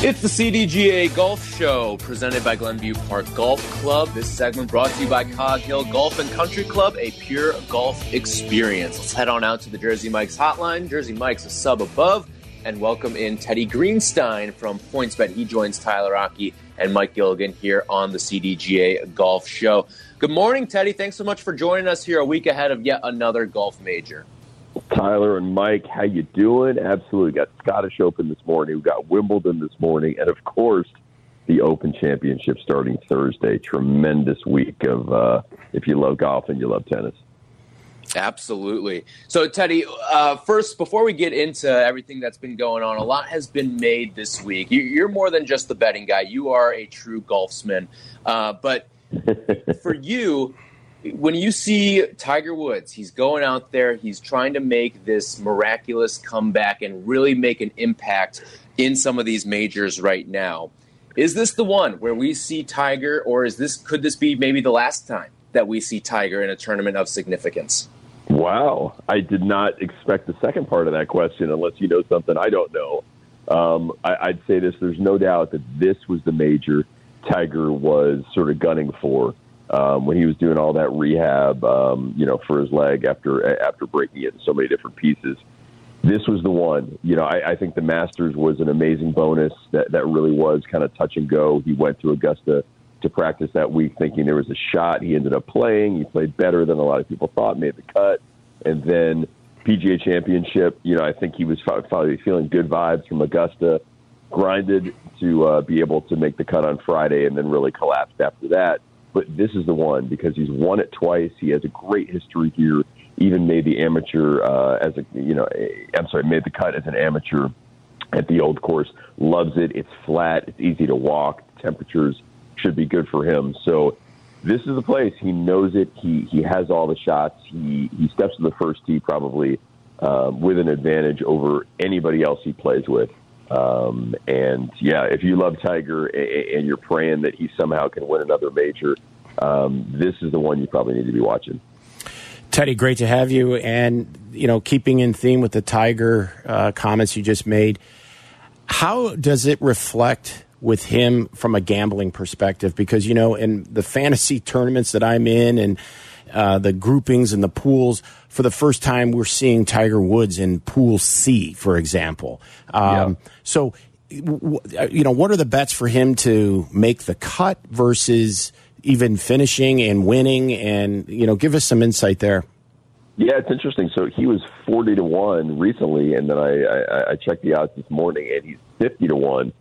It's the CDGA Golf Show presented by Glenview Park Golf Club. This segment brought to you by Cog Hill Golf and Country Club, a pure golf experience. Let's head on out to the Jersey Mike's hotline. Jersey Mike's a sub above, and welcome in Teddy Greenstein from PointsBet. He joins Tyler Aki and Mike Gilligan here on the CDGA Golf Show. Good morning, Teddy. Thanks so much for joining us here a week ahead of yet another golf major. Tyler and Mike, how you doing? Absolutely. Got Scottish Open this morning. We got Wimbledon this morning, and of course, the Open Championship starting Thursday. Tremendous week of uh, if you love golf and you love tennis. Absolutely. So, Teddy, uh, first, before we get into everything that's been going on, a lot has been made this week. You, you're more than just the betting guy, you are a true golfsman. Uh, but for you, when you see Tiger Woods, he's going out there, he's trying to make this miraculous comeback and really make an impact in some of these majors right now. Is this the one where we see Tiger, or is this could this be maybe the last time that we see Tiger in a tournament of significance? Wow. I did not expect the second part of that question unless you know something I don't know. Um, I, I'd say this there's no doubt that this was the major Tiger was sort of gunning for. Um, when he was doing all that rehab, um, you know, for his leg after after breaking it in so many different pieces, this was the one. You know, I, I think the Masters was an amazing bonus. That that really was kind of touch and go. He went to Augusta to practice that week, thinking there was a shot. He ended up playing. He played better than a lot of people thought. Made the cut, and then PGA Championship. You know, I think he was probably feeling good vibes from Augusta. Grinded to uh, be able to make the cut on Friday, and then really collapsed after that. But this is the one because he's won it twice. He has a great history here. Even made the amateur uh, as a you know, I'm sorry, made the cut as an amateur at the old course. Loves it. It's flat. It's easy to walk. Temperatures should be good for him. So this is the place. He knows it. He he has all the shots. He he steps to the first tee probably um, with an advantage over anybody else he plays with. Um, and yeah, if you love Tiger and, you're praying that he somehow can win another major, um, this is the one you probably need to be watching. Teddy, great to have you. And, you know, keeping in theme with the Tiger uh, comments you just made, how does it reflect with him from a gambling perspective? Because, you know, in the fantasy tournaments that I'm in and uh, the groupings and the pools, for the first time, we're seeing Tiger Woods in Pool C, for example. Um, Yeah. So, w- w- you know, what are the bets for him to make the cut versus even finishing and winning? And, you know, give us some insight there. Yeah, it's interesting. So he was forty to one recently, and then I, I, I checked the odds this morning, and he's fifty to one.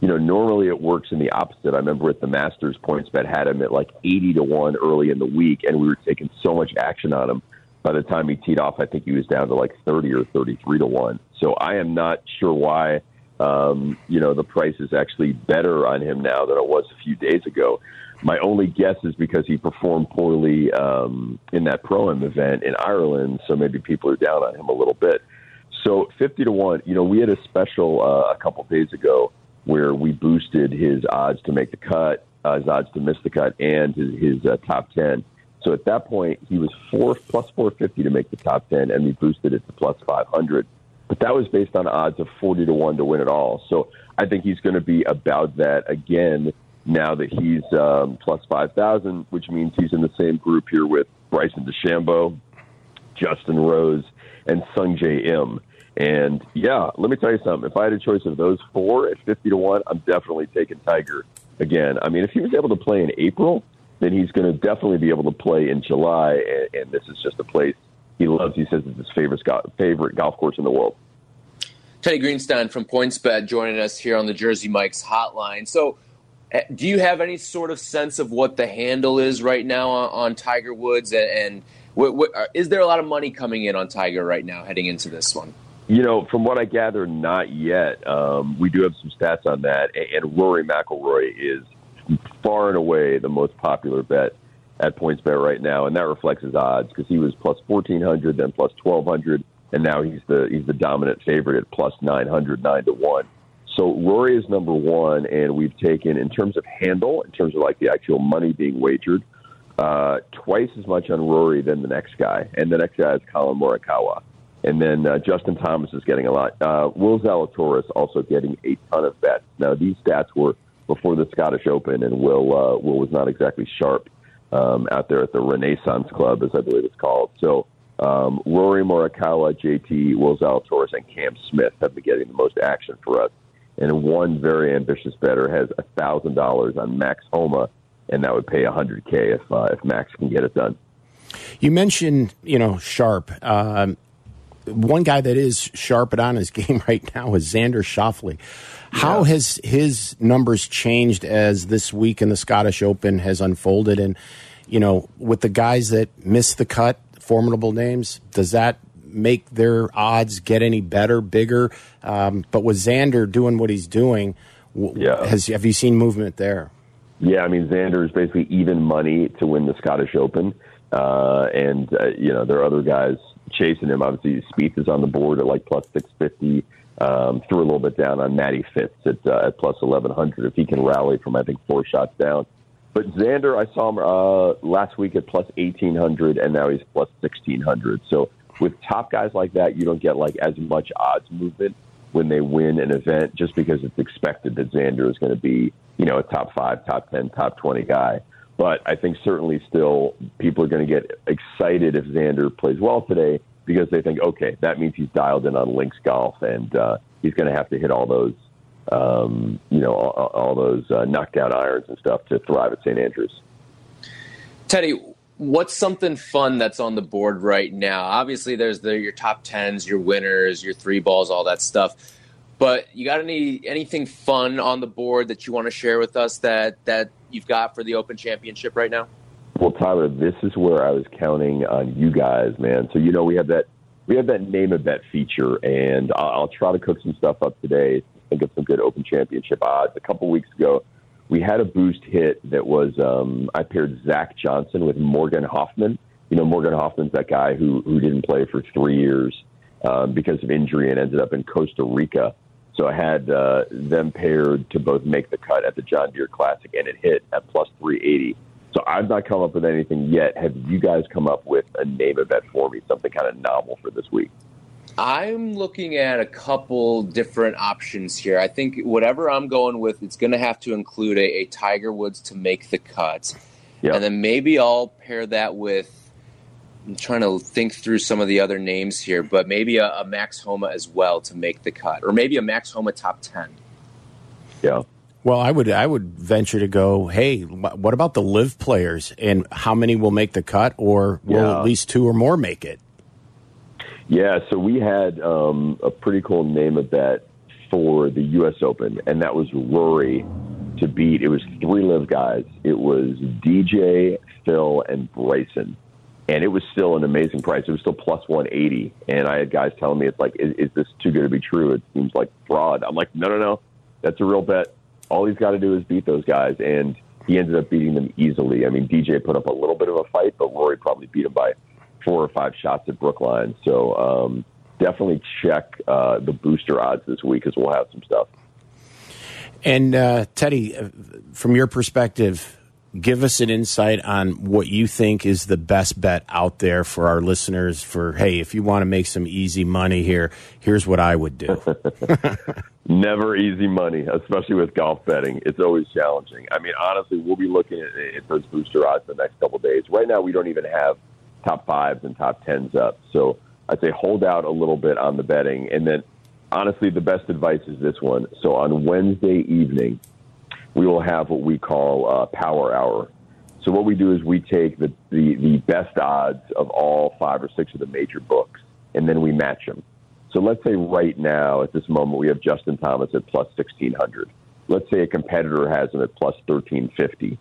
You know, normally it works in the opposite. I remember at the Masters, PointsBet had him at like eighty to one early in the week, and we were taking so much action on him. By the time he teed off, I think he was down to like thirty or thirty-three to one. So I am not sure why. Um, you know, the price is actually better on him now than it was a few days ago. My only guess is because he performed poorly um, in that pro am event in Ireland, so maybe people are down on him a little bit. So fifty to one. You know, we had a special uh, a couple days ago where we boosted his odds to make the cut, uh, his odds to miss the cut, and his, his uh, top ten. So at that point, he was four plus four fifty to make the top ten, and we boosted it to plus five hundred. But that was based on odds of forty to one to win it all. So I think he's going to be about that again now that he's um, plus five thousand, which means he's in the same group here with Bryson DeChambeau, Justin Rose, and Sungjae Im. And yeah, let me tell you something. If I had a choice of those four at fifty to one, I'm definitely taking Tiger again. I mean, if he was able to play in April, then he's going to definitely be able to play in July. And, and this is just a place he loves. He says it's his favorite favorite golf course in the world. Teddy Greenstein from PointsBet joining us here on the Jersey Mike's hotline. So, uh, do you have any sort of sense of what the handle is right now on, on Tiger Woods? And, and what, what, uh, is there a lot of money coming in on Tiger right now heading into this one? You know, from what I gather, not yet. Um, we do have some stats on that, and, Rory McIlroy is far and away the most popular bet at PointsBet right now, and that reflects his odds because he was plus fourteen hundred, then plus twelve hundred, and now he's the he's the dominant favorite at plus nine hundred, nine to one. So Rory is number one, and we've taken in terms of handle, in terms of like the actual money being wagered, uh, twice as much on Rory than the next guy, and the next guy is Collin Morikawa, and then uh, Justin Thomas is getting a lot. Uh, Will Zalatoris also getting a ton of bets. Now these stats were before the Scottish Open, and Will uh, Will was not exactly sharp um, out there at the Renaissance Club, as I believe it's called. So. Um, Rory Morikawa, JT, Will Zalatoris, and Cam Smith have been getting the most action for us and one very ambitious bettor has thousand dollars on Max Homa, and that would pay hundred k if uh, if Max can get it done. You mentioned you know sharp. Um, one guy that is sharp on his game right now is Xander Schauffele. How yeah. has his numbers changed as this week in the Scottish Open has unfolded? And you know, with the guys that miss the cut, formidable names, does that make their odds get any better, bigger. Um, but with Xander doing what he's doing, yeah. has have you seen movement there? Yeah, I mean Xander is basically even money to win the Scottish Open, uh, and uh, you know there are other guys chasing him. Obviously, Spieth is on the board at like plus six fifty. Um, threw a little bit down on Matty Fitz at, uh, at plus eleven hundred if he can rally from I think four shots down. But Xander, I saw him uh, last week at plus eighteen hundred, and now he's plus sixteen hundred. So with top guys like that, you don't get like as much odds movement when they win an event just because it's expected that Xander is going to be, you know, a top five, top 10, top 20 guy. But I think certainly still people are going to get excited if Xander plays well today because they think, okay, that means he's dialed in on links golf and uh, he's going to have to hit all those, um, you know, all, all those uh, knockdown irons and stuff to thrive at St. Andrews. Teddy, what's something fun that's on the board right now? Obviously, there's the your top tens, your winners, your three balls, all that stuff. But you got any anything fun on the board that you want to share with us that that you've got for the Open Championship right now? Well, Tyler, this is where I was counting on you guys, man. So you know we have that we have that name of bet feature, and I'll, I'll try to cook some stuff up today. Think of some good Open Championship odds. A couple weeks ago, we had a boost hit that was um, I paired Zach Johnson with Morgan Hoffman. You know, Morgan Hoffman's that guy who who didn't play for three years um, because of injury and ended up in Costa Rica. So I had uh, them paired to both make the cut at the John Deere Classic, and it hit at plus 380. So I've not come up with anything yet. Have you guys come up with a name of bet for me, something kind of novel for this week? I'm looking at a couple different options here. I think whatever I'm going with, it's going to have to include a, a, Tiger Woods to make the cut. Yep. And then maybe I'll pair that with, I'm trying to think through some of the other names here, but maybe a, a Max Homa as well to make the cut, or maybe a Max Homa top 10. Yeah. Well, I would I would venture to go. Hey, what about the LIV players, and how many will make the cut, or will yeah. at least two or more make it? Yeah, so we had um, a pretty cool name of bet for the U.S. Open, and that was Rory to beat. It was three LIV guys. It was DJ, Phil, and Bryson, and it was still an amazing price. It was still plus 180, and I had guys telling me it's like, is, is this too good to be true? It seems like fraud. I'm like, no, no, no, that's a real bet. All he's got to do is beat those guys, and he ended up beating them easily. I mean, DJ put up a little bit of a fight, but Rory probably beat him by four or five shots at Brookline. So um, definitely check uh, the booster odds this week because we'll have some stuff. And uh, Teddy, uh, from your perspective, give us an insight on what you think is the best bet out there for our listeners. For hey, if you want to make some easy money here, here's what I would do. Never easy money, especially with golf betting. It's always challenging. I mean, honestly, we'll be looking at, at those booster odds the next couple days. Right now, we don't even have top fives and top tens up. So I'd say hold out a little bit on the betting. And then, honestly, the best advice is this one. So on Wednesday evening, we will have what we call uh, Power Hour. So what we do is we take the, the, the best odds of all five or six of the major books, and then we match them. So let's say right now, at this moment, we have Justin Thomas at plus 1600. Let's say a competitor has him at plus 1350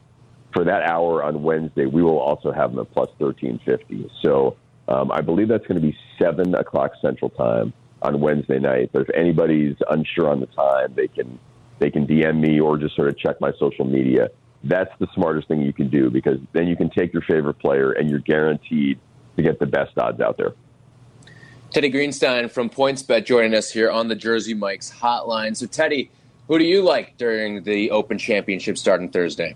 for that hour on Wednesday, we will also have them at plus 1350. So um, I believe that's going to be 7 o'clock Central Time on Wednesday night. But if anybody's unsure on the time, they can they can DM me or just sort of check my social media that's the smartest thing you can do because then you can take your favorite player and you're guaranteed to get the best odds out there. Teddy Greenstein from PointsBet joining us here on the Jersey Mike's hotline. So, Teddy, who do you like during the Open Championship starting Thursday?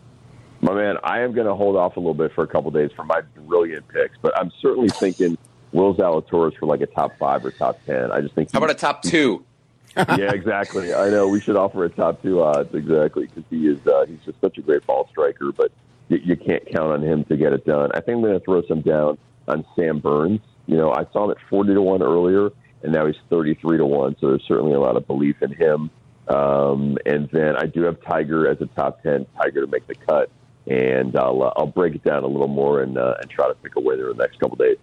My man, I am going to hold off a little bit for a couple days for my brilliant picks, but I'm certainly thinking Will Zalatoris for like a top five or top ten. I just think. How about a top two? yeah, exactly. I know we should offer a top two odds exactly because he is uh, he's just such a great ball striker, but you, you can't count on him to get it done. I think I'm going to throw some down on Sam Burns. You know, I saw him at forty to one earlier, and now he's thirty three to one. So there's certainly a lot of belief in him. Um, and then I do have Tiger as a top ten. Tiger to make the cut, and I'll uh, I'll break it down a little more and uh, and try to pick a winner in the next couple days.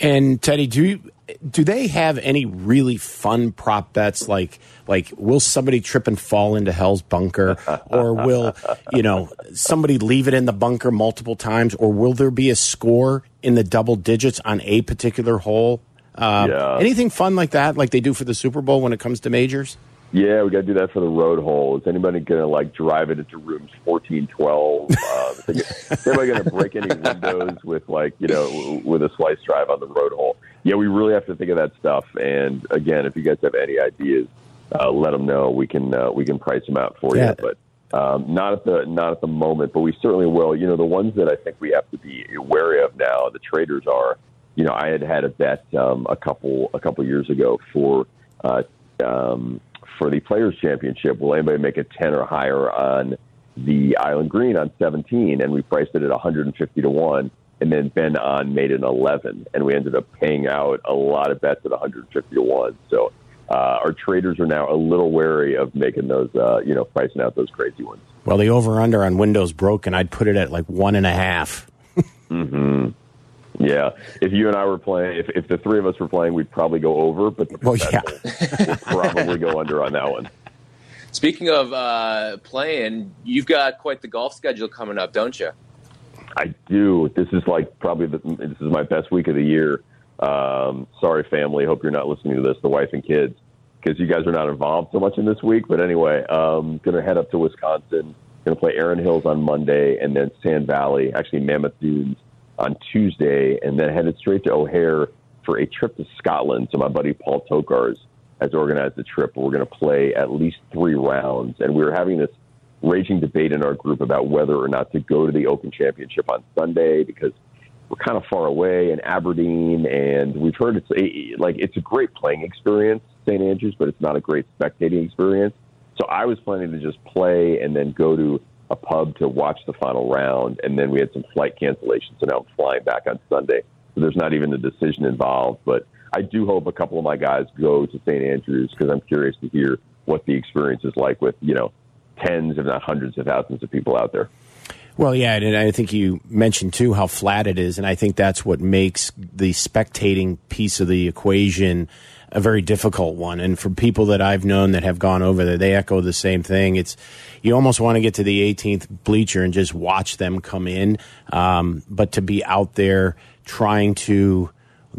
And Teddy, do you, do they have any really fun prop bets like like will somebody trip and fall into hell's bunker or will you know somebody leave it in the bunker multiple times or will there be a score in the double digits on a particular hole? Uh, Yeah. Anything fun like that, like they do for the Super Bowl when it comes to majors? Yeah, we got to do that for the road hole. Is anybody going to like drive it into rooms fourteen, twelve? Uh, is anybody going to break any windows with like you know with a slice drive on the road hole? Yeah, we really have to think of that stuff. And again, if you guys have any ideas, uh, let them know. We can uh, we can price them out for Yeah. you. But um, not at the not at the moment. But we certainly will. You know, the ones that I think we have to be wary of now, the traders are. You know, I had had a bet um, a couple a couple years ago for. Uh, um, for the Players Championship, will anybody make a 10 or higher on the Island Green on 17? And we priced it at 150 to 1. And then Ben An made an 11. And we ended up paying out a lot of bets at 150 to 1. So uh, our traders are now a little wary of making those, uh, you know, pricing out those crazy ones. Well, the over under on Windows broken, I'd put it at like one and a half. Hmm. Yeah. If you and I were playing, if, if the three of us were playing, we'd probably go over, but the Well, yeah. professionals would probably go under on that one. Speaking of uh, playing, you've got quite the golf schedule coming up, don't you? I do. This is like probably the, this is my best week of the year. Um, sorry, family. Hope you're not listening to this, the wife and kids, because you guys are not involved so much in this week. But anyway, um, going to head up to Wisconsin. Going to play Erin Hills on Monday, and then Sand Valley, actually Mammoth Dunes on Tuesday, and then headed straight to O'Hare for a trip to Scotland. So my buddy Paul Tokars has organized a trip. We're going to play at least three rounds, and we were having this raging debate in our group about whether or not to go to the Open Championship on Sunday because we're kind of far away in Aberdeen, and we've heard it's a, like it's a great playing experience, St. Andrews, but it's not a great spectating experience. So I was planning to just play and then go to a pub to watch the final round, and then we had some flight cancellations, so now I'm flying back on Sunday. So there's not even a decision involved, but I do hope a couple of my guys go to St. Andrews because I'm curious to hear what the experience is like with you know tens, if not hundreds of thousands of people out there. Well, yeah, and I think you mentioned too how flat it is, and I think that's what makes the spectating piece of the equation a very difficult one. And for people that I've known that have gone over there, they echo the same thing. It's you almost want to get to the 18th bleacher and just watch them come in, um, but to be out there trying to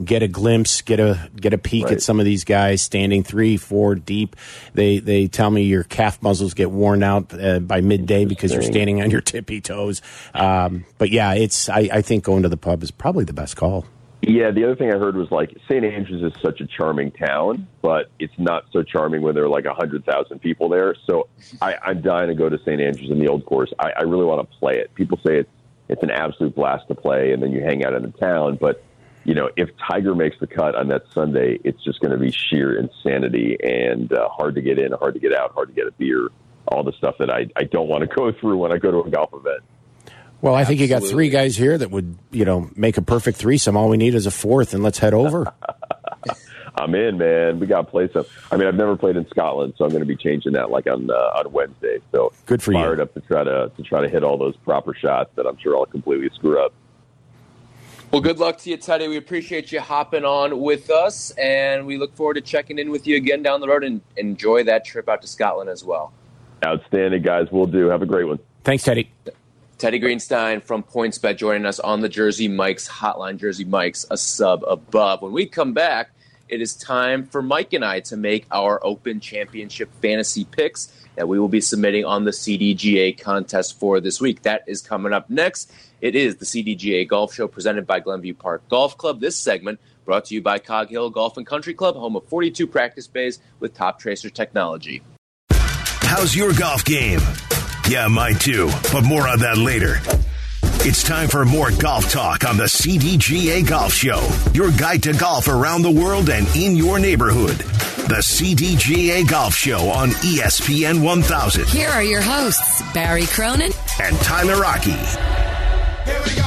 get a glimpse, get a get a peek Right. at some of these guys standing three, four deep. They they tell me your calf muscles get worn out uh, by midday because you're standing on your tippy toes. Um, but yeah, it's I, I think going to the pub is probably the best call. Yeah, the other thing I heard was like St. Andrews is such a charming town, but it's not so charming when there are like a hundred thousand people there. So I, I'm dying to go to St. Andrews in the old course. I, I really want to play it. People say it's it's an absolute blast to play, and then you hang out in the town. But you know, if Tiger makes the cut on that Sunday, it's just going to be sheer insanity and uh, hard to get in, hard to get out, hard to get a beer, all the stuff that I I don't want to go through when I go to a golf event. Well, I think you got three guys here that would you know make a perfect threesome. All we need is a fourth, and let's head over. I'm in, man. We got to play some. I mean, I've never played in Scotland, so I'm going to be changing that like on uh, on Wednesday. So Good for you. fired up to try to to try to hit all those proper shots that I'm sure I'll completely screw up. Well, good luck to you, Teddy. We appreciate you hopping on with us, and we look forward to checking in with you again down the road and enjoy that trip out to Scotland as well. Outstanding, guys. We'll do. Have a great one. Thanks, Teddy. Teddy Greenstein from PointsBet joining us on the Jersey Mike's hotline. Jersey Mike's a sub above. When we come back, it is time for Mike and I to make our Open Championship fantasy picks. that we will be submitting on the CDGA contest for this week. That is coming up next. It is the CDGA Golf Show presented by Glenview Park Golf Club. This segment brought to you by Cog Hill Golf and Country Club, home of 42 practice bays with top tracer technology. How's your golf game? Yeah, mine too, but more on that later. It's time for more golf talk on the CDGA Golf Show, your guide to golf around the world and in your neighborhood. The CDGA Golf Show on ESPN 1000. Here are your hosts, Barry Cronin and Tyler Aki. Here we go,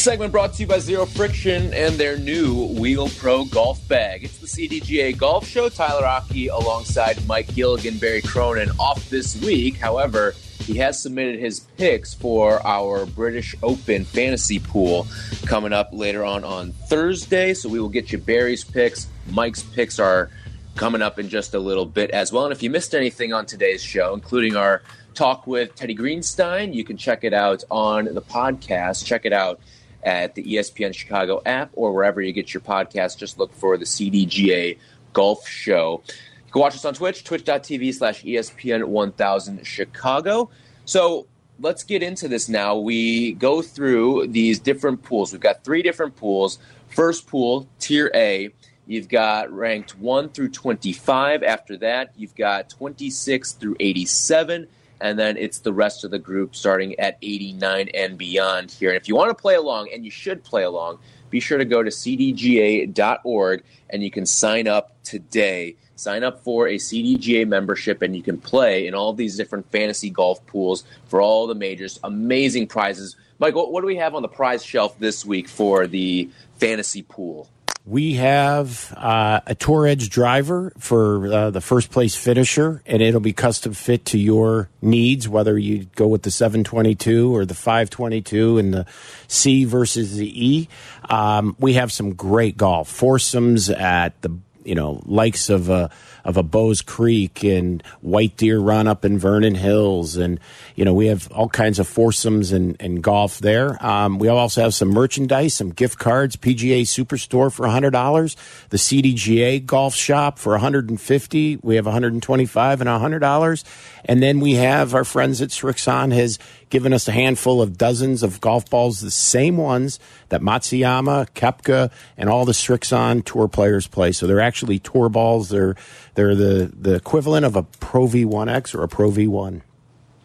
The segment brought to you by Zero Friction and their new Wheel Pro Golf Bag. It's the CDGA Golf Show. Tyler Aki alongside Mike Gilligan, Barry Cronin off this week. However, he has submitted his picks for our British Open fantasy pool coming up later on on Thursday. So we will get you Barry's picks. Mike's picks are coming up in just a little bit as well. And if you missed anything on today's show, including our talk with Teddy Greenstein, you can check it out on the podcast. Check it out at the ESPN Chicago app or wherever you get your podcast. Just look for the CDGA Golf Show. You can watch us on Twitch, twitch.tv slash ESPN 1000 Chicago. So let's get into this now. We go through these different pools. We've got three different pools. First pool, Tier A, you've got ranked 1 through 25. After that, you've got 26 through 87 and then it's the rest of the group starting at 89 and beyond here. And if you want to play along, and you should play along, be sure to go to cdga.org and you can sign up today. Sign up for a CDGA membership and you can play in all these different fantasy golf pools for all the majors. Amazing prizes. Michael, what do we have on the prize shelf this week for the fantasy pool? We have uh, a Tour Edge driver for uh, the first place finisher, and it'll be custom fit to your needs, whether you go with the 722 or the 522 and the C versus the E. Um, we have some great golf foursomes at the you know likes of a of a Bowes Creek and White Deer Run up in Vernon Hills, and you know we have all kinds of foursomes and, and golf there. Um, we also have some merchandise, some gift cards, PGA Superstore for hundred dollars, the CDGA Golf Shop for hundred and fifty. We have one hundred and twenty five and hundred dollars, and then we have our friends at Srixon has given us a handful of dozens of golf balls, the same ones that Matsuyama, Koepka, and all the Srixon tour players play. So they're actually tour balls. They're they're the the equivalent of a Pro V1X or a Pro V1.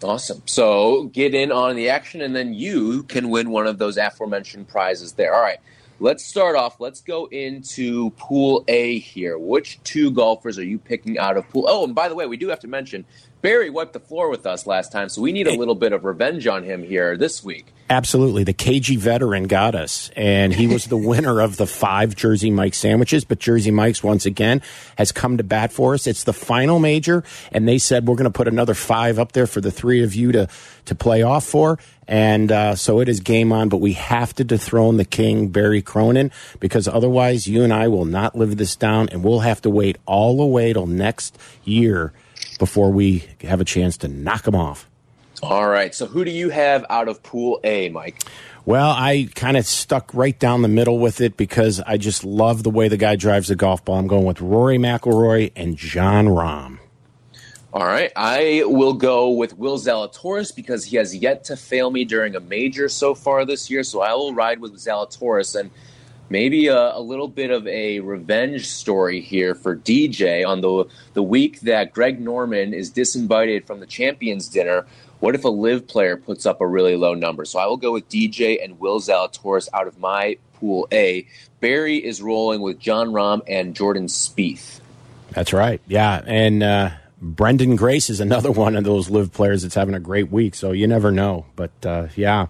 Awesome. So get in on the action, and then you can win one of those aforementioned prizes there. All right. Let's start off. Let's go into Pool A here. Which two golfers are you picking out of Pool? Oh, and by the way, we do have to mention Barry wiped the floor with us last time, so we need a little bit of revenge on him here this week. Absolutely. The KG veteran got us, and he was the winner of the five Jersey Mike sandwiches. But Jersey Mike's, once again, has come to bat for us. It's the final major, and they said we're going to put another five up there for the three of you to, to play off for. And uh, so it is game on, but we have to dethrone the king, Barry Cronin, because otherwise you and I will not live this down, and we'll have to wait all the way till next year before we have a chance to knock them off. All right. So who do you have out of Pool A, Mike? Well, I kind of stuck right down the middle with it because I just love the way the guy drives the golf ball. I'm going with Rory McIlroy and Jon Rahm. All right. I will go with Will Zalatoris because he has yet to fail me during a major so far this year. So I will ride with Zalatoris. And maybe a, a, little bit of a revenge story here for DJ on the the week that Greg Norman is disinvited from the Champions Dinner. What if a LIV player puts up a really low number? So I will go with DJ and Will Zalatoris out of my pool A. Barry is rolling with Jon Rahm and Jordan Spieth. That's right. Yeah, and uh, Branden Grace is another one of those LIV players that's having a great week. So you never know. But uh, yeah.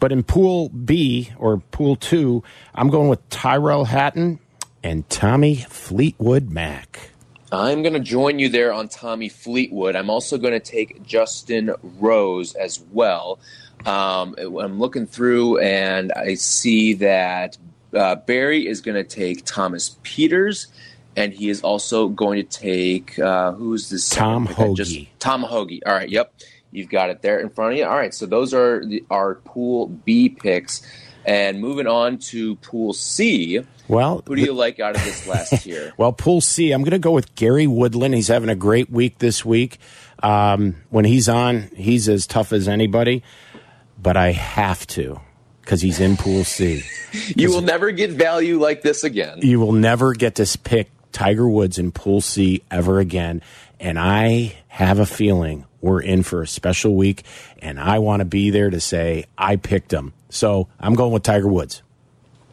But in Pool B or Pool 2, I'm going with Tyrell Hatton and Tommy Fleetwood Mac. I'm going to join you there on Tommy Fleetwood. I'm also going to take Justin Rose as well. Um, I'm looking through and I see that uh, Barry is going to take Thomas Pieters, and he is also going to take uh, who's this? Tom Hoge. Just, Tom Hoge. All right. Yep. You've got it there in front of you. All right, so those are the, our pool B picks. And moving on to Pool C, Well, who do you like out of this last tier? Well, Pool C, I'm going to go with Gary Woodland. He's having a great week this week. Um, when he's on, he's as tough as anybody, but I have to because he's in Pool C. You will never get value like this again. You will never get to s- pick Tiger Woods in Pool C ever again. And I have a feeling we're in for a special week, and I want to be there to say I picked him. So I'm going with Tiger Woods.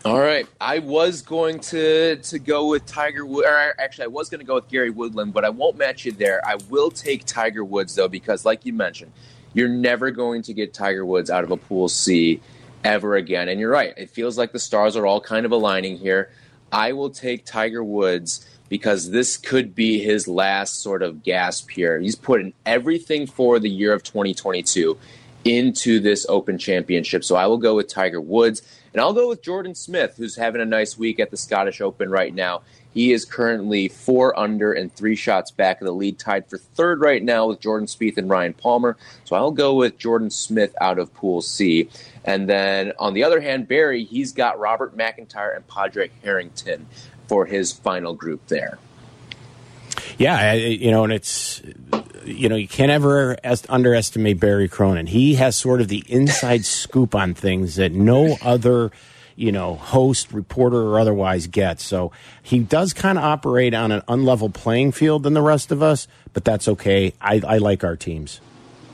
All right, I was going to to go with Tiger Woods. actually, I was going to go with Gary Woodland, but I won't match you there. I will take Tiger Woods though, because like you mentioned, you're never going to get Tiger Woods out of a Pool C ever again. And you're right; it feels like the stars are all kind of aligning here. I will take Tiger Woods because this could be his last sort of gasp here. He's put in everything for the year of 2022 into this Open Championship. So I will go with Tiger Woods. And I'll go with Jordan Smith, who's having a nice week at the Scottish Open right now. He is currently four under and three shots back of the lead, tied for third right now with Jordan Spieth and Ryan Palmer. So I'll go with Jordan Smith out of Pool C. And then on the other hand, Barry, he's got Robert McIntyre and Padraig Harrington for his final group there. Yeah, I- you know, and it's you know you can't ever est- underestimate Barry Cronin. He has sort of the inside scoop on things that no other you know host, reporter, or otherwise gets. So he does kind of operate on an unlevel playing field than the rest of us, but that's okay. I, I like our teams.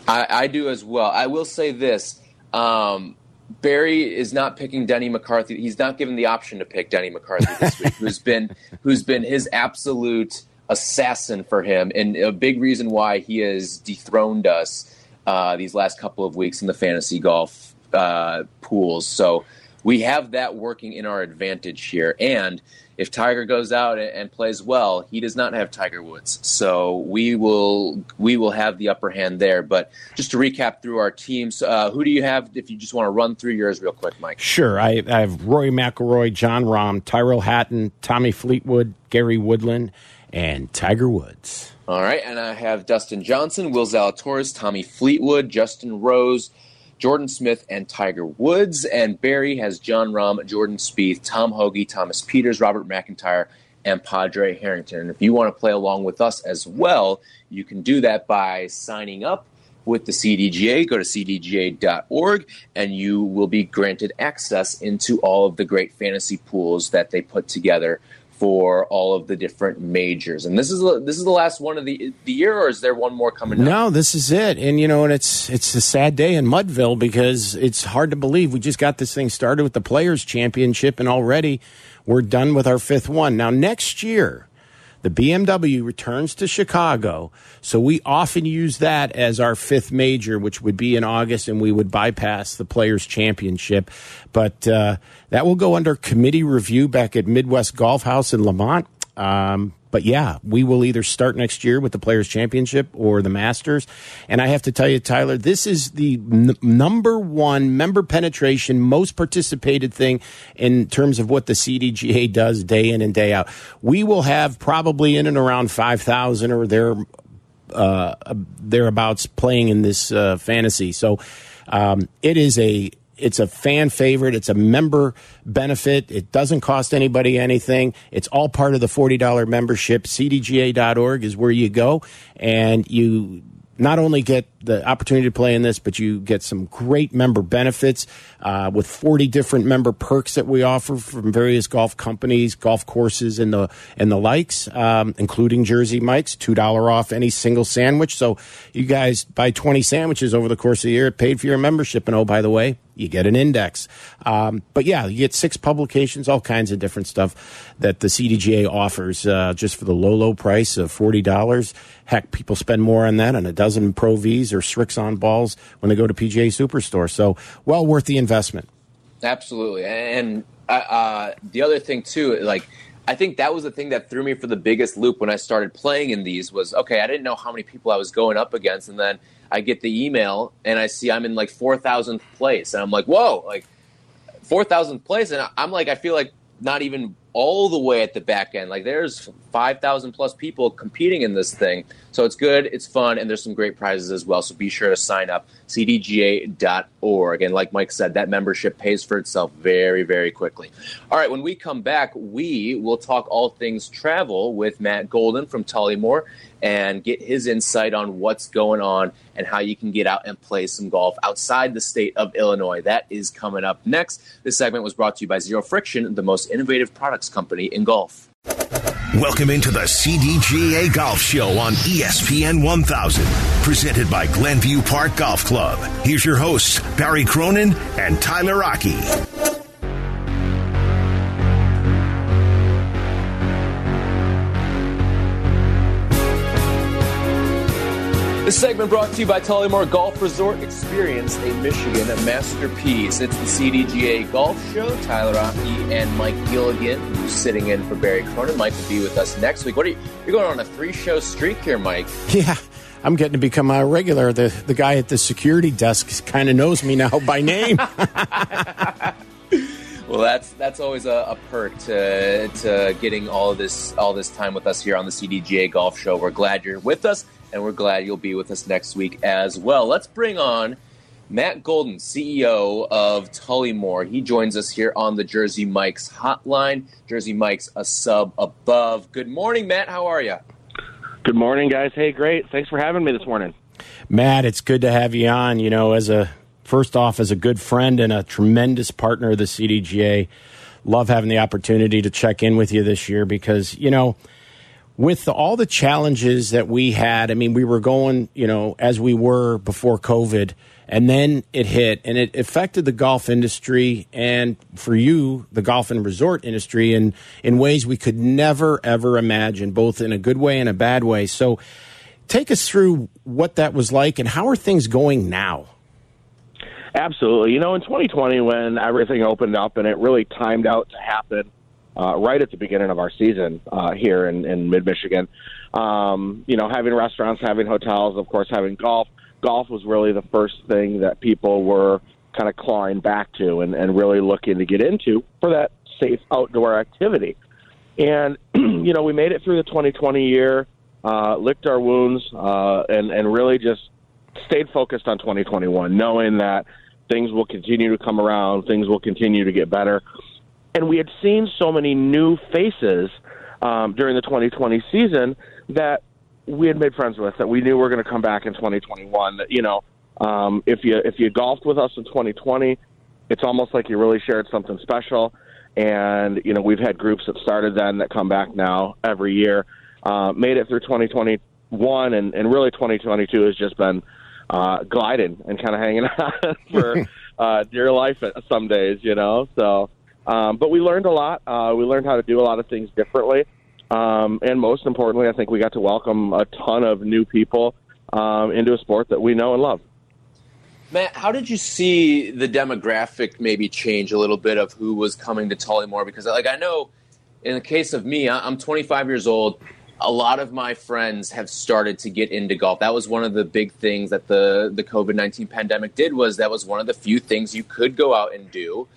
I, I do as well. I will say this. Um, Barry is not picking Denny McCarthy. He's not given the option to pick Denny McCarthy this week, who's been who's been his absolute assassin for him, and a big reason why he has dethroned us uh, these last couple of weeks in the fantasy golf uh, pools. So we have that working in our advantage here. And if Tiger goes out and, plays well, he does not have Tiger Woods. So we will we will have the upper hand there. But just to recap through our teams, uh, who do you have? If you just want to run through yours real quick, Mike. Sure, I, I have Rory McIlroy, Jon Rahm, Tyrell Hatton, Tommy Fleetwood, Gary Woodland, and Tiger Woods. All right, and I have Dustin Johnson, Will Zalatoris, Tommy Fleetwood, Justin Rose, Jordan Smith, and Tiger Woods. And Barry has Jon Rahm, Jordan Spieth, Tom Hoge, Thomas Pieters, Robert McIntyre, and Padraig Harrington. And if you want to play along with us as well, you can do that by signing up with the CDGA. Go to cdga.org and you will be granted access into all of the great fantasy pools that they put together for all of the different majors. And this is this is the last one of the the year, or is there one more coming up? No, this is it. And you know, and it's it's a sad day in Mudville because it's hard to believe we just got this thing started with the Players Championship, and already we're done with our fifth one. Now next year, the BMW returns to Chicago, so we often use that as our fifth major, which would be in August, and we would bypass the Players Championship. But uh, that will go under committee review back at Midwest Golf House in Lemont. Um, but yeah, we will either start next year with the Players Championship or the Masters. And I have to tell you, Tyler, this is the number one member penetration, most participated thing in terms of what the CDGA does day in and day out. We will have probably in and around 5,000 or there, uh, thereabouts playing in this uh, fantasy. So um, it is a it's a fan favorite. It's a member benefit. It doesn't cost anybody anything. It's all part of the $40 membership. CDGA.org is where you go and you not only get the opportunity to play in this, but you get some great member benefits uh, with 40 different member perks that we offer from various golf companies, golf courses, and the and the likes, um, including Jersey Mike's, two dollar off any single sandwich. So you guys buy 20 sandwiches over the course of the year, it paid for your membership, and oh by the way, you get an index. Um, but yeah, you get six publications, all kinds of different stuff that the CDGA offers uh, just for the low, low price of forty dollars. Heck, people spend more on that on a dozen Pro Vs or Srixon balls when they go to PGA Superstore. So well worth the investment. Absolutely, and uh, uh, the other thing too, like I think that was the thing that threw me for the biggest loop when I started playing in these was okay. I didn't know how many people I was going up against, and then I get the email and I see I'm in like four thousandth place, and I'm like, whoa, like four thousandth place, and I'm like, I feel like not even all the way at the back end. Like there's five thousand plus people competing in this thing. So it's good, it's fun, and there's some great prizes as well. So be sure to sign up, cdga.org. And like Mike said, that membership pays for itself very, very quickly. All right, when we come back, we will talk all things travel with Matt Golden from Tullymore and get his insight on what's going on and how you can get out and play some golf outside the state of Illinois. That is coming up next. This segment was brought to you by Zero Friction, the most innovative products company in golf. Welcome into the CDGA Golf Show on ESPN 1000, presented by Glenview Park Golf Club. Here's your hosts, Barry Cronin and Tyler Aki. This segment brought to you by Tullymore Golf Resort. Experience a Michigan masterpiece. It's the CDGA Golf Show. Tyler Aki and Mike Gilligan, who's sitting in for Barry Cronin. Mike will be with us next week. What are you? You're going on a three-show streak here, Mike. Yeah, I'm getting to become a regular. The the guy at the security desk kind of knows me now by name. Well, that's that's always a, a perk to to getting all of this all this time with us here on the CDGA Golf Show. We're glad you're with us, and we're glad you'll be with us next week as well. Let's bring on Matt Golden, CEO of Tullymore. He joins us here on the Jersey Mike's hotline. Jersey Mike's a sub above. Good morning, Matt. How are you? Good morning, guys. Hey, great. Thanks for having me this morning. Matt, it's good to have you on. You know, as a first off, as a good friend and a tremendous partner of the CDGA, love having the opportunity to check in with you this year because you know with all the challenges that we had, I mean, we were going, you know, as we were before COVID, and then it hit and it affected the golf industry and for you, the golf and resort industry in, in ways we could never, ever imagine, both in a good way and a bad way. So take us through what that was like and how are things going now? Absolutely. You know, in 2020, when everything opened up and it really timed out to happen uh, right at the beginning of our season uh, here in, in mid Michigan, um, you know, having restaurants, having hotels, of course, having golf. Golf was really the first thing that people were kind of clawing back to and, and really looking to get into for that safe outdoor activity. And, you know, we made it through the 2020 year, uh, licked our wounds, uh, and, and really just stayed focused on 2021, knowing that things will continue to come around, things will continue to get better. And we had seen so many new faces um, during the 2020 season that we had made friends with, that we knew were going to come back in 2021. That you know, um, if you if you golfed with us in 2020, it's almost like you really shared something special. And you know, we've had groups that started then that come back now every year. Uh, made it through 2021, and, and really 2022 has just been uh, gliding and kind of hanging out for uh, dear life some days, you know. So, um, but we learned a lot. Uh, we learned how to do a lot of things differently, um, and most importantly, I think we got to welcome a ton of new people um, into a sport that we know and love. Matt, how did you see the demographic maybe change a little bit of who was coming to Tullymore? Because, like, I know in the case of me, I'm 25 years old. A lot of my friends have started to get into golf. That was one of the big things that the the COVID 19 pandemic did. Was that was one of the few things you could go out and do,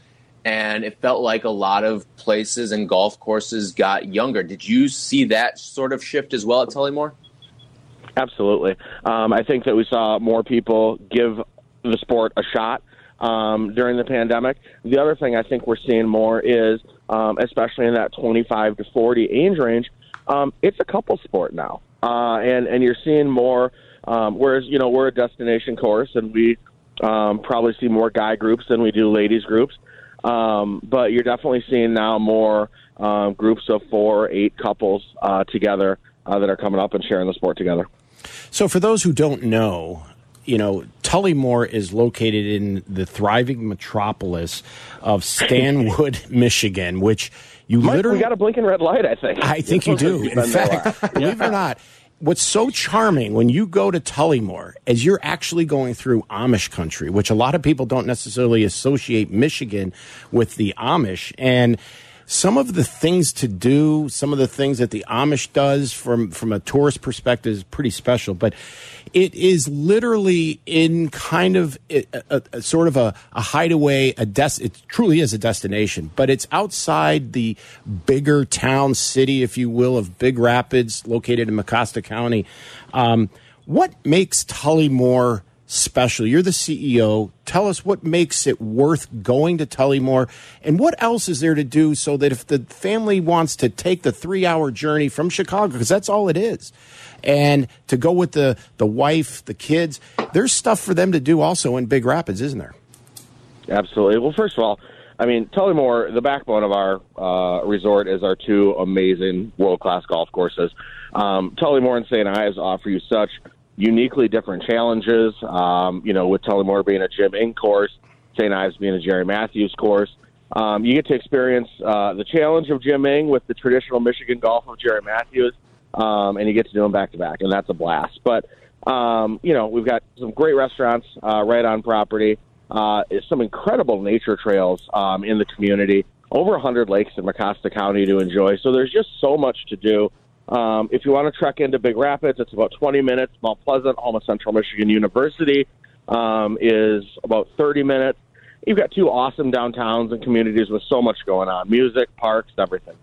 and it felt like a lot of places and golf courses got younger. Did you see that sort of shift as well at Tullymore? Absolutely. Um, I think that we saw more people give the sport a shot um, during the pandemic. The other thing I think we're seeing more is, um, especially in that 25 to 40 age range, um, it's a couple sport now, uh, and and you're seeing more. Um, whereas you know we're a destination course, and we um, probably see more guy groups than we do ladies groups. Um, but you're definitely seeing now more um, groups of four, or eight couples uh, together uh, that are coming up and sharing the sport together. So, for those who don't know, you know, Tullymore is located in the thriving metropolis of Stanwood, Michigan, which you Mike, literally. we got a blinking red light. I think. I think you do. In been there a fact, believe it or not, what's so charming when you go to Tullymore is you're actually going through Amish country, which a lot of people don't necessarily associate Michigan with the Amish. And some of the things to do, some of the things that the Amish does from from a tourist perspective is pretty special. But it is literally in kind of a, a, a sort of a, a hideaway, a des- It truly is a destination, but it's outside the bigger town city, if you will, of Big Rapids, located in Mecosta County. Um, what makes Tullymore? Special. You're the CEO. Tell us what makes it worth going to Tullymore and what else is there to do so that if the family wants to take the three hour journey from Chicago, because that's all it is, and to go with the, the wife, the kids, there's stuff for them to do also in Big Rapids, isn't there? Absolutely. Well, first of all, I mean, Tullymore, the backbone of our uh, resort is our two amazing world class golf courses. Um, Tullymore and St. Ives offer you such uniquely different challenges. Um, you know, with Tullymore being a Jim Engh course, St. Ives being a Jerry Matthews course. Um, you get to experience uh, the challenge of Jim Engh with the traditional Michigan golf of Jerry Matthews, um, and you get to do them back to back, and that's a blast. But um, you know, we've got some great restaurants uh, right on property. Uh, some incredible nature trails um, in the community. Over 100 lakes in Mecosta County to enjoy. So there's just so much to do. Um, if you want to trek into Big Rapids, it's about 20 minutes. Mount Pleasant, of Central Michigan University, um, is about 30 minutes. You've got two awesome downtowns and communities with so much going on music, parks, everything.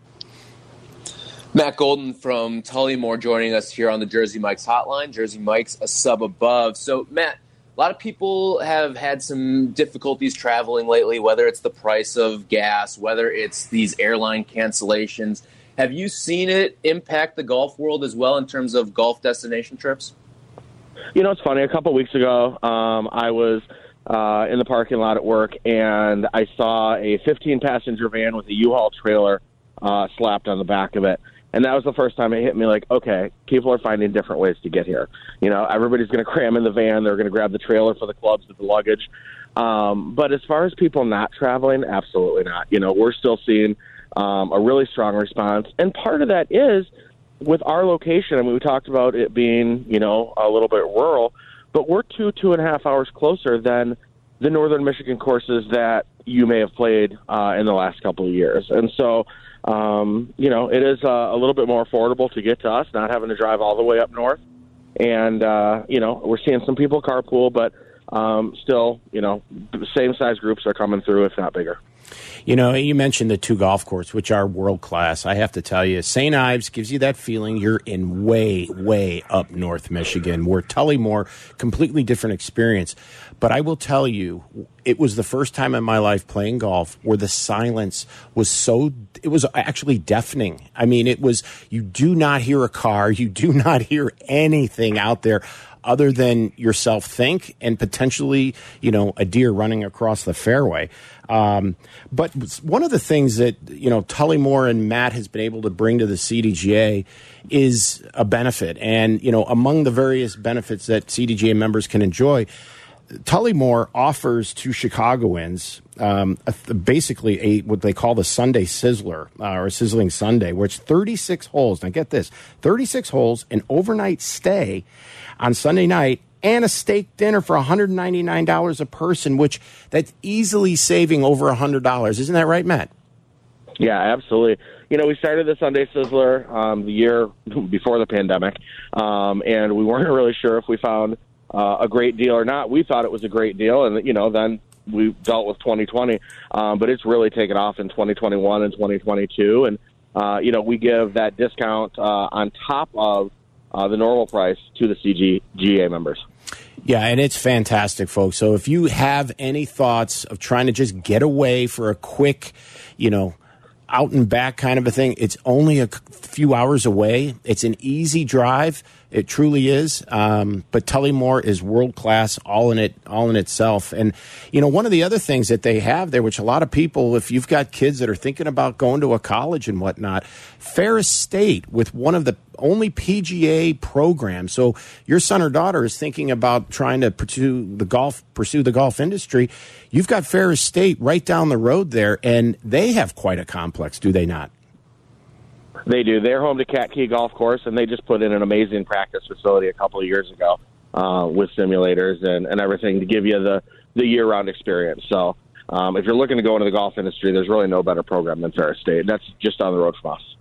Matt Golden from Tullymore joining us here on the Jersey Mike's hotline. Jersey Mike's a sub above. So, Matt, a lot of people have had some difficulties traveling lately, whether it's the price of gas, whether it's these airline cancellations. Have you seen it impact the golf world as well in terms of golf destination trips? You know, it's funny. A couple weeks ago, um, I was uh, in the parking lot at work, and I saw a 15 passenger van with a U-Haul trailer uh, slapped on the back of it. And that was the first time it hit me like, okay, people are finding different ways to get here. You know, everybody's going to cram in the van. They're going to grab the trailer for the clubs with the luggage. Um, but as far as people not traveling, absolutely not. You know, we're still seeing um, a really strong response. And part of that is with our location. I mean, we talked about it being, you know, a little bit rural, but we're two, two and a half hours closer than the Northern Michigan courses that you may have played uh, in the last couple of years. And so, um, you know, it is uh, a little bit more affordable to get to us, not having to drive all the way up north. And, uh, you know, we're seeing some people carpool, but um, still, you know, the same size groups are coming through, if not bigger. You know, you mentioned the two golf courses, which are world class. I have to tell you, St. Ives gives you that feeling you're in way, way up North Michigan, where Tullymore, completely different experience. But I will tell you, it was the first time in my life playing golf where the silence was so, it was actually deafening. I mean, it was, you do not hear a car, you do not hear anything out there other than yourself think and potentially, you know, a deer running across the fairway. Um, but one of the things that, you know, Tullymore and Matt has been able to bring to the CDGA is a benefit. And, you know, among the various benefits that CDGA members can enjoy, Tullymore offers to Chicagoans um, a, basically a what they call the Sunday Sizzler uh, or Sizzling Sunday, where it's 36 holes. Now get this: 36 holes, an overnight stay on Sunday night, and a steak dinner for $199 a person, which that's easily saving over $100. Isn't that right, Matt? Yeah, absolutely. You know, we started the Sunday Sizzler um, the year before the pandemic, um, and we weren't really sure if we found uh, a great deal or not. We thought it was a great deal, and you know, then we dealt with 2020, um, but it's really taken off in 2021 and 2022, and uh, you know, we give that discount uh, on top of uh, the normal price to the CDGA members. Yeah, and it's fantastic, folks. So if you have any thoughts of trying to just get away for a quick, you know, out and back kind of a thing, it's only a few hours away. It's an easy drive. It truly is. Um, but Tullymore is world class, all in it, all in itself. And you know, one of the other things that they have there, which a lot of people, if you've got kids that are thinking about going to a college and whatnot, Ferris State with one of the only PGA programs. So your son or daughter is thinking about trying to pursue the golf, pursue the golf industry. You've got Ferris State right down the road there, and they have quite a complex, do they not? They do. They're home to Katke Golf Course, and they just put in an amazing practice facility a couple of years ago uh, with simulators and, and everything to give you the, the year round experience. So, um, if you're looking to go into the golf industry, there's really no better program than Ferris State. That's just on the road from us.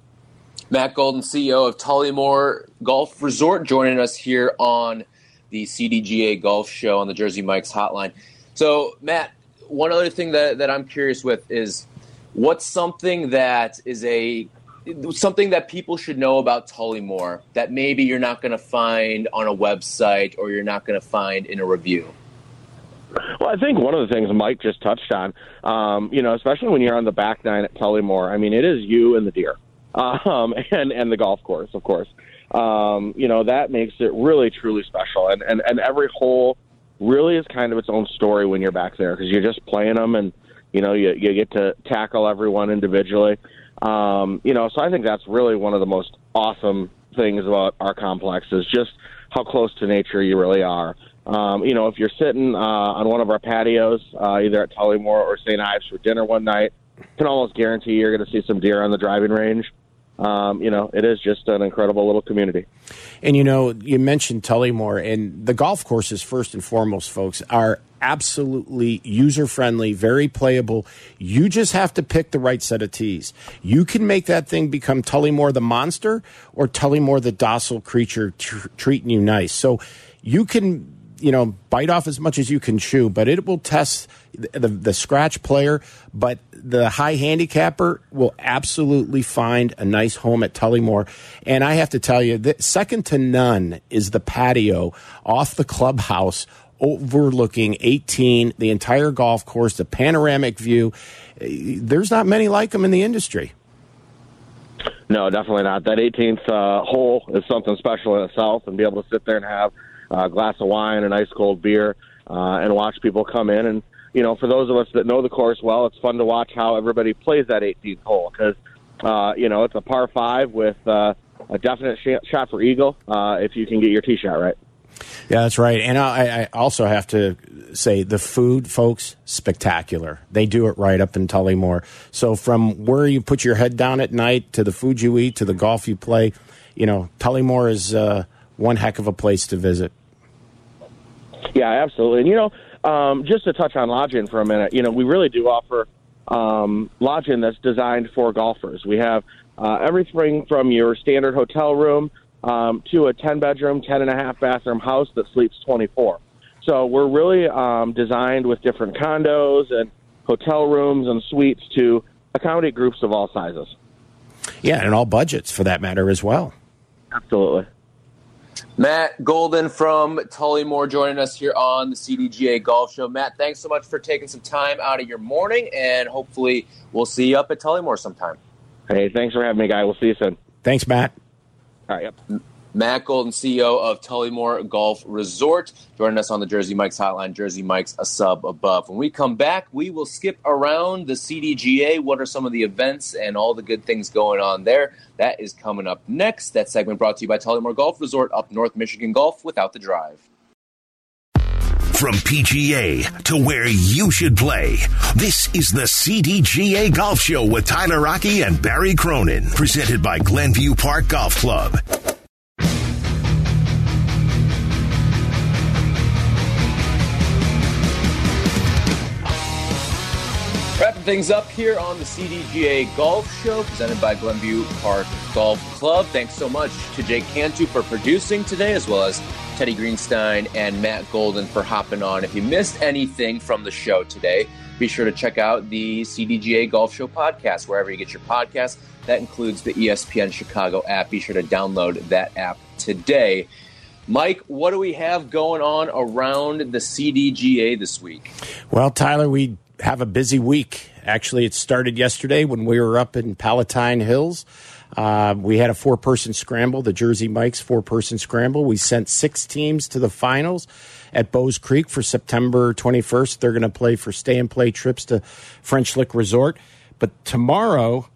Matt Golden, CEO of Tullymore Golf Resort, joining us here on the CDGA Golf Show on the Jersey Mike's Hotline. So, Matt, one other thing that, that I'm curious with is what's something that is a something that people should know about Tullymore that maybe you're not going to find on a website or you're not going to find in a review? Well, I think one of the things Mike just touched on, um, you know, especially when you're on the back nine at Tullymore, I mean, it is you and the deer, um, and and the golf course, of course. Um, you know, that makes it really truly special, and and and every hole really is kind of its own story when you're back there because you're just playing them, and you know, you you get to tackle everyone individually. Um, you know, so I think that's really one of the most awesome things about our complex is just how close to nature you really are. Um, you know, if you're sitting uh, on one of our patios, uh, either at Tullymore or St. Ives for dinner one night, can almost guarantee you're going to see some deer on the driving range. Um, you know, it is just an incredible little community. And you know, you mentioned Tullymore, and the golf courses, first and foremost, folks, are absolutely user friendly, very playable. You just have to pick the right set of tees. You can make that thing become Tullymore the monster or Tullymore the docile creature tr- treating you nice. So you can you know, bite off as much as you can chew, but it will test the, the, the, scratch player. But the high handicapper will absolutely find a nice home at Tullymore. And I have to tell you, second to none is the patio off the clubhouse overlooking 18, the entire golf course, the panoramic view. There's not many like them in the industry. No, definitely not. That 18th uh, hole is something special in itself, and be able to sit there and have – a glass of wine, an ice cold beer, uh, and watch people come in. And you know, for those of us that know the course well, it's fun to watch how everybody plays that 18th hole because uh, you know it's a par five with uh, a definite sh- shot for eagle uh, if you can get your tee shot right. Yeah, that's right. And I, I, also have to say the food, folks, spectacular. They do it right up in Tullymore. So from where you put your head down at night to the food you eat to the golf you play, you know, Tullymore is uh, one heck of a place to visit. Yeah, absolutely. And you know, um, just to touch on lodging for a minute, you know, we really do offer um, lodging that's designed for golfers. We have uh, everything from your standard hotel room um, to a 10 bedroom, 10 and a half bathroom house that sleeps 24. So we're really um, designed with different condos and hotel rooms and suites to accommodate groups of all sizes. Yeah, and all budgets for that matter as well. Absolutely. Matt Golden from Tullymore joining us here on the CDGA Golf Show. Matt, thanks so much for taking some time out of your morning, and hopefully we'll see you up at Tullymore sometime. Hey, thanks for having me, guy. We'll see you soon. Thanks, Matt. All right, yep. Matt Golden, CEO of Tullymore Golf Resort, joining us on the Jersey Mike's hotline. Jersey Mike's a sub above. When we come back, we will skip around the CDGA. What are some of the events and all the good things going on there? That is coming up next. That segment brought to you by Tullymore Golf Resort, up North Michigan Golf without the drive. From PGA to where you should play, this is the CDGA Golf Show with Tyler Aki and Barry Cronin, presented by Glenview Park Golf Club. Wrapping things up here on the CDGA Golf Show, presented by Glenview Park Golf Club. Thanks so much to Jake Cantu for producing today, as well as Teddy Greenstein and Matt Golden for hopping on. If you missed anything from the show today, be sure to check out the CDGA Golf Show podcast, wherever you get your podcast. That includes the ESPN Chicago app. Be sure to download that app today. Mike, what do we have going on around the CDGA this week? Well, Tyler, we have a busy week. Actually, it started yesterday when we were up in Palatine Hills. Uh, we had a four person scramble, the Jersey Mike's four person scramble. We sent six teams to the finals at Bowes Creek for September 21st. They're going to play for stay and play trips to French Lick Resort. But tomorrow,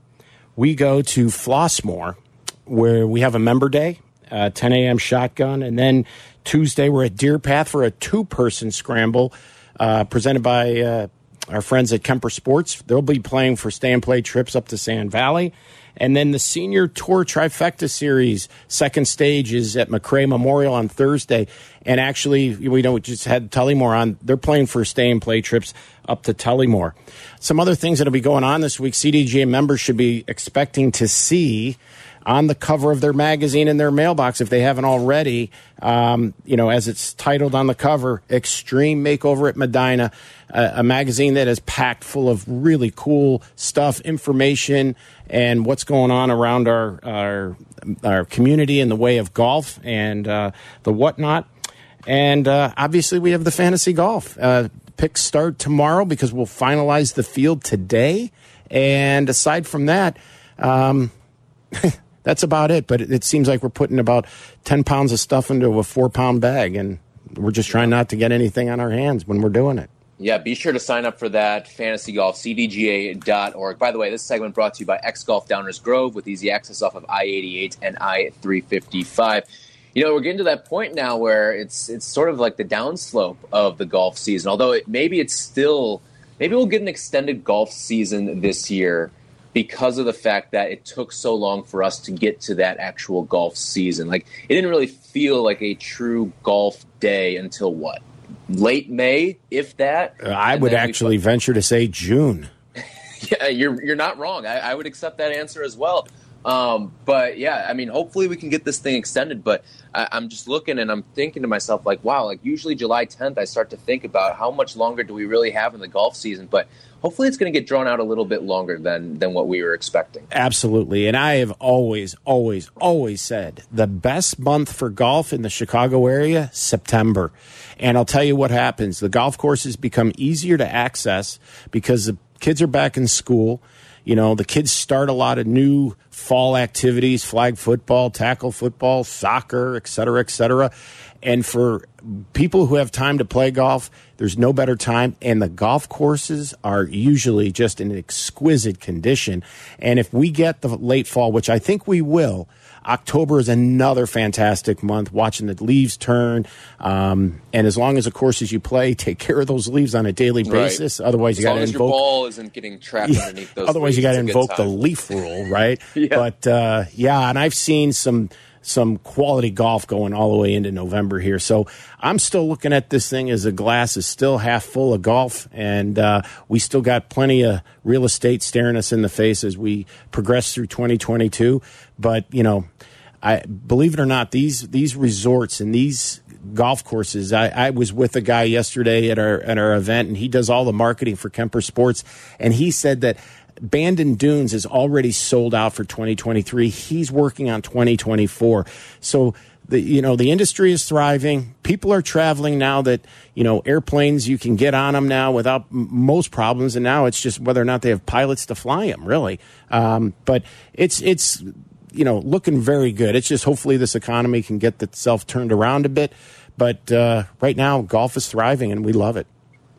we go to Flossmoor, where we have a member day, uh, 10 a.m. shotgun. And then Tuesday, we're at Deer Path for a two person scramble uh, presented by uh, our friends at Kemper Sports. They'll be playing for stay and play trips up to Sand Valley. And then the Senior Tour Trifecta Series, second stage is at McRae Memorial on Thursday. And actually, we know we just had Tullymore on. They're playing for stay and play trips up to Tullymore. Some other things that'll be going on this week. CDGA members should be expecting to see on the cover of their magazine in their mailbox if they haven't already. Um, you know, as it's titled on the cover, Extreme Makeover at Medina, a, a magazine that is packed full of really cool stuff, information, and what's going on around our our, our community in the way of golf and uh, the whatnot. And uh, obviously, we have the fantasy golf. Uh, picks start tomorrow because we'll finalize the field today. And aside from that, um, that's about it. But it, it, seems like we're putting about 10 pounds of stuff into a four pound bag, and we're just trying not to get anything on our hands when we're doing it. Yeah, be sure to sign up for that. Fantasy Golf, CDGA.org. By the way, this segment brought to you by X Golf Downers Grove with easy access off of I 88 and I 355 you know, we're getting to that point now where it's it's sort of like the downslope of the golf season. Although it, maybe it's still maybe we'll get an extended golf season this year because of the fact that it took so long for us to get to that actual golf season. Like it didn't really feel like a true golf day until what? Late May, if that. Uh, I would actually venture to say June. yeah, you're you're not wrong. I, I would accept that answer as well. Um, but yeah, I mean, hopefully we can get this thing extended. But I, am just looking and I'm thinking to myself, like, wow, like usually July 10th, I start to think about how much longer do we really have in the golf season. But hopefully it's going to get drawn out a little bit longer than than what we were expecting. Absolutely, and I have always, always, always said the best month for golf in the Chicago area, September. And I'll tell you what happens: the golf courses become easier to access because the kids are back in school you know, the kids start a lot of new fall activities, flag football, tackle football, soccer, et cetera, et cetera. And for people who have time to play golf, there's no better time. And the golf courses are usually just in exquisite condition. And if we get the late fall, which I think we will, October is another fantastic month, watching the leaves turn. Um, and as long as the courses you play take care of those leaves on a daily basis, right. otherwise you got to invoke. your ball isn't getting trapped yeah, underneath those. Otherwise, leaves, you got to invoke the leaf rule, right? yeah. But uh, yeah, and I've seen some some quality golf going all the way into November here. So I'm still looking at this thing as a glass is still half full of golf, and uh, we still got plenty of real estate staring us in the face as we progress through 2022. But you know, I believe it or not, these these resorts and these golf courses. I, I, was with a guy yesterday at our at our event, and he does all the marketing for Kemper Sports, and he said that Bandon Dunes is already sold out for 2023. He's working on 2024. So the you know the industry is thriving. People are traveling now that you know airplanes you can get on them now without most problems, and now it's just whether or not they have pilots to fly them. Really, um, but it's it's you know looking very good. It's just hopefully this economy can get itself turned around a bit. But uh, right now, golf is thriving, and we love it.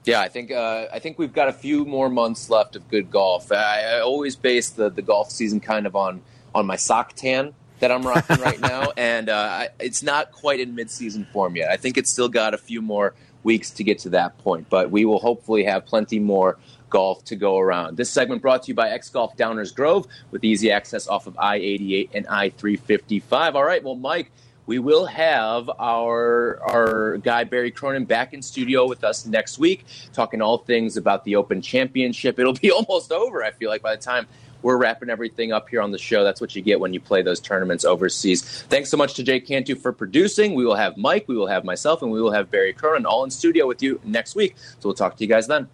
Yeah, I think uh, I think we've got a few more months left of good golf. I, I, always base the, the golf season kind of on on my sock tan that I'm rocking right now, and uh, I, it's not quite in mid season form yet. I think it's still got a few more weeks to get to that point, but we will hopefully have plenty more golf to go around. This segment brought to you by X Golf Downers Grove with easy access off of I 88 and I 355. All right, well, Mike we will have our our guy Barry Cronin back in studio with us next week, talking all things about the Open Championship. It'll be almost over. I feel like by the time we're wrapping everything up here on the show. That's what you get when you play those tournaments overseas. Thanks so much to Jay Cantu for producing. We will have Mike, we will have myself, and we will have Barry Cronin all in studio with you next week. So we'll talk to you guys then.